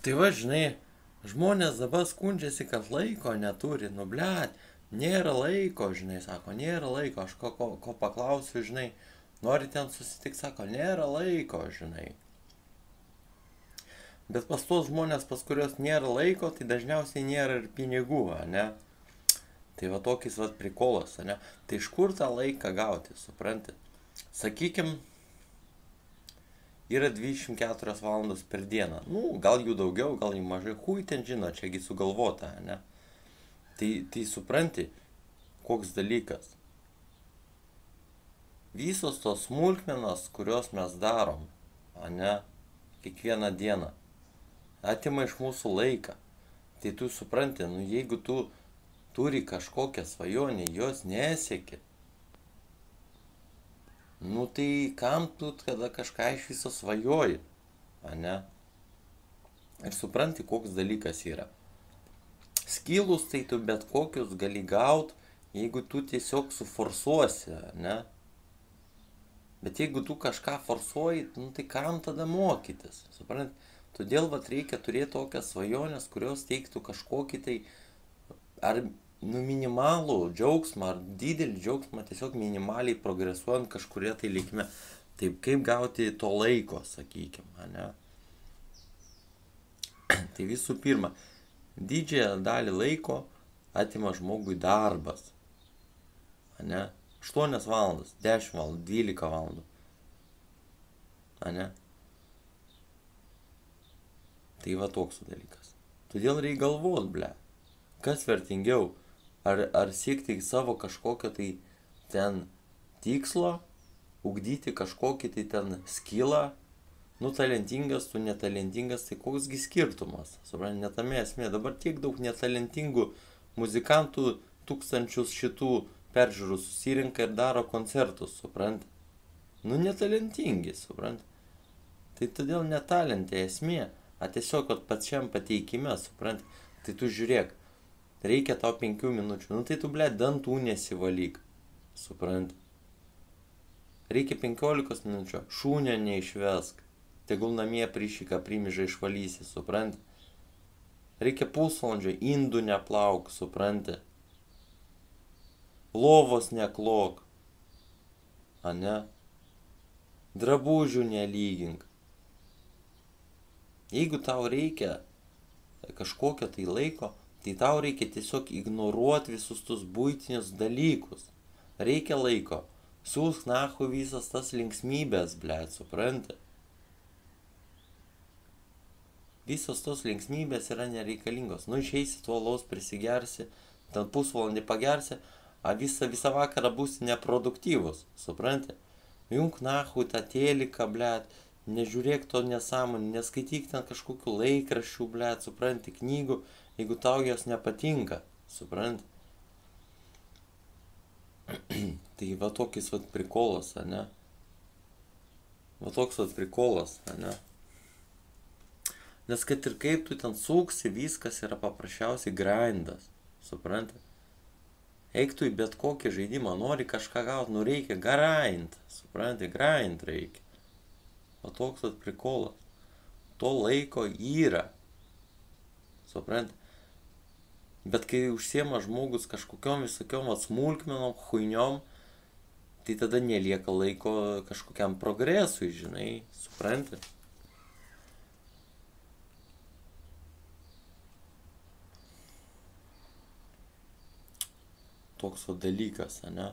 Tai va, žinai, žmonės dabar skundžiasi, kad laiko neturi, nu blėt, nėra laiko, žinai, sako, nėra laiko, aš ko, ko, ko paklausiu, žinai, nori ten susitikti, sako, nėra laiko, žinai. Bet pas tos žmonės, pas kurios nėra laiko, tai dažniausiai nėra ir pinigų, ne? Tai va tokis va prikolas, ne? Tai iš kur tą laiką gauti, supranti? Sakykim, yra 24 valandos per dieną. Nu, gal jų daugiau, gal jų mažai, hui ten žino, čiagi sugalvota, ne? Tai, tai supranti, koks dalykas. Visos tos smulkmenos, kurios mes darom, ne, kiekvieną dieną, atima iš mūsų laiką. Tai tu supranti, nu jeigu tu turi kažkokią svajonę, jos nesieki, Nu tai kam tu tada kažką iš viso svajoji, ne? Ir supranti, koks dalykas yra. Skilus tai tu bet kokius gali gauti, jeigu tu tiesiog suforsuosi, ne? Bet jeigu tu kažką forsuoji, nu tai kam tada mokytis, supranti? Todėl vat reikia turėti tokias svajonės, kurios teiktų kažkokį tai ar nu minimalų džiaugsmą ar didelį džiaugsmą tiesiog minimaliai progresuojant kažkuria tai linkme. Taip, kaip gauti to laiko, sakykime, ne? Tai visų pirma, didžiąją dalį laiko atima žmogui darbas. Ne? 8 valandas, 10 valandų, 12 valandų. Ne? Tai va toks dalykas. Todėl reikia galvot, ble. Kas vertingiau? Ar, ar siekti savo kažkokio tai ten tikslo, ugdyti kažkokį tai ten skilą, nu talentingas, tu netalentingas, tai koksgi skirtumas, suprantate, netame esmė, dabar tiek daug netalentingų muzikantų tūkstančius šitų peržiūrų susirinka ir daro koncertus, suprantate. Nu netalentingi, suprantate. Tai todėl netalentė esmė, o tiesiog, kad pačiam pateikime, suprantate, tai tu žiūrėk, reikia tau penkių minučių, nu tai tu, ble, dantų nesivalyk, suprant. Reikia penkiolikos minučių, šūnio neišvesk, tegul namie prišyką primižą išvalysi, suprant. Reikia pusvalandžio, indų neplauk, supranti. Lovos neklok, a ne? Drabužių nelygink. Jeigu tau reikia kažkokio tai laiko, tai tau reikia tiesiog ignoruoti visus tus būtinius dalykus. Reikia laiko. Siūsk nahu visas tas linksmybės, blėt, supranti. Visos tos linksmybės yra nereikalingos. Nu, išeisi tuo laus, prisigersi, ten pusvalandį pagersi, a visą, visą vakarą būsi neproduktyvus, supranti. Jung nahu tą teliką, blėt, nežiūrėk to nesąmonį, neskaityk ten kažkokių laikraščių, blėt, supranti, knygų, jeigu tau jos nepatinka, suprant? tai va tokis va prikolas, ne? Va toks va prikolas, ne? Nes kad ir kaip tu ten suksi, viskas yra paprasčiausiai grindas, supranti? Eik tu į bet kokį žaidimą, nori kažką gauti, nu reikia grind, supranti, grind reikia. O toks vat prikolas. To laiko yra. Supranti? Bet kai užsiema žmogus kažkokiom visokiom smulkmenom, huiniom, tai tada nelieka laiko kažkokiam progresui, žinai, supranti. Toks o dalykas, ne?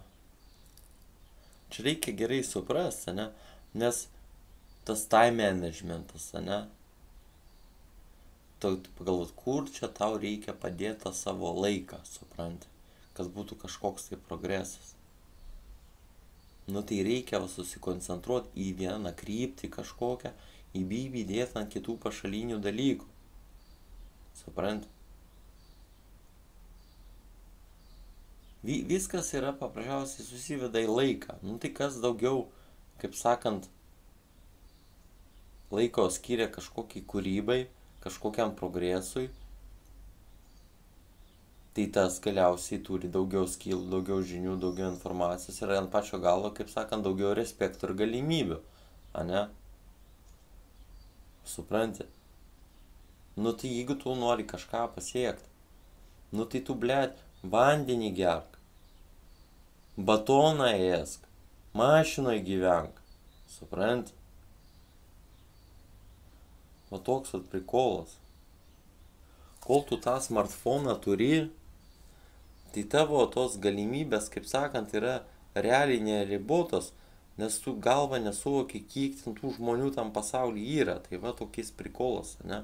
Čia reikia gerai suprasti, ne? Nes tas time managementas, ne? Pagalvot, kur čia tau reikia padėti tą savo laiką, supranti, kad būtų kažkoks tai progresas. Nu tai reikia susikoncentruoti į vieną kryptį kažkokią, į bybį dėti ant kitų pašalinių dalykų. Supranti? Viskas yra paprasčiausiai susiveda į laiką. Nu tai kas daugiau, kaip sakant, laiko skiria kažkokiai kūrybai, kažkokiam progresui, tai tas galiausiai turi daugiau skilų, daugiau žinių, daugiau informacijos ir ant pačio galo, kaip sakant, daugiau respektų ir galimybių, ane? Supranti? Nu tai jeigu tu nori kažką pasiekti, nu tai tu, blėt, vandenį gerk, batoną ėsk, mašinoje gyvenk, suprant? O toks at prikolas. Kol tu tą smartfoną turi, tai tavo tos galimybės, kaip sakant, yra realiai neribotos, nes tu galva nesuvoki, kiek ten tų žmonių tam pasaulyje yra. Tai va tokiais prikolas, ne?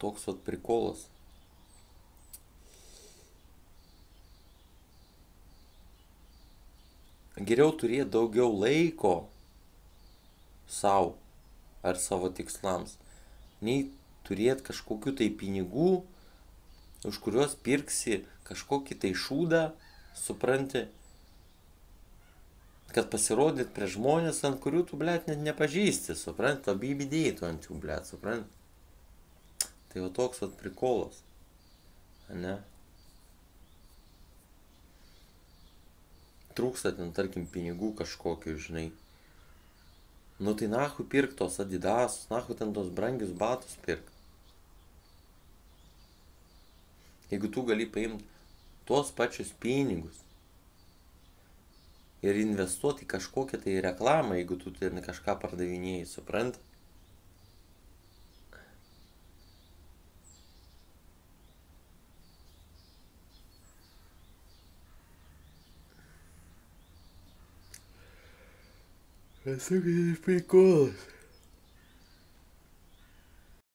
Toks vat prikolas. Geriau turėti daugiau laiko savo ar savo tikslams, nei turėti kažkokiu tai pinigų, už kuriuos pirksi kažkokį tai šūdą, supranti, kad pasirodyt prie žmonės, ant kurių tu, blėt, net nepažįsti, supranti, labai bidėjai ant jų, blėt, supranti. Tai jau toks vat prikolas. Ne? Trūksta ten, tarkim, pinigų kažkokiu, žinai. Nu tai nahu pirk tos adidasus, nahu ten tos brangius batus pirk. Jeigu tu gali paimti tuos pačius pinigus ir investuoti kažkokią tai reklamą, jeigu tu ten kažką pardavinėjai, suprant? Esu kaip prikolas.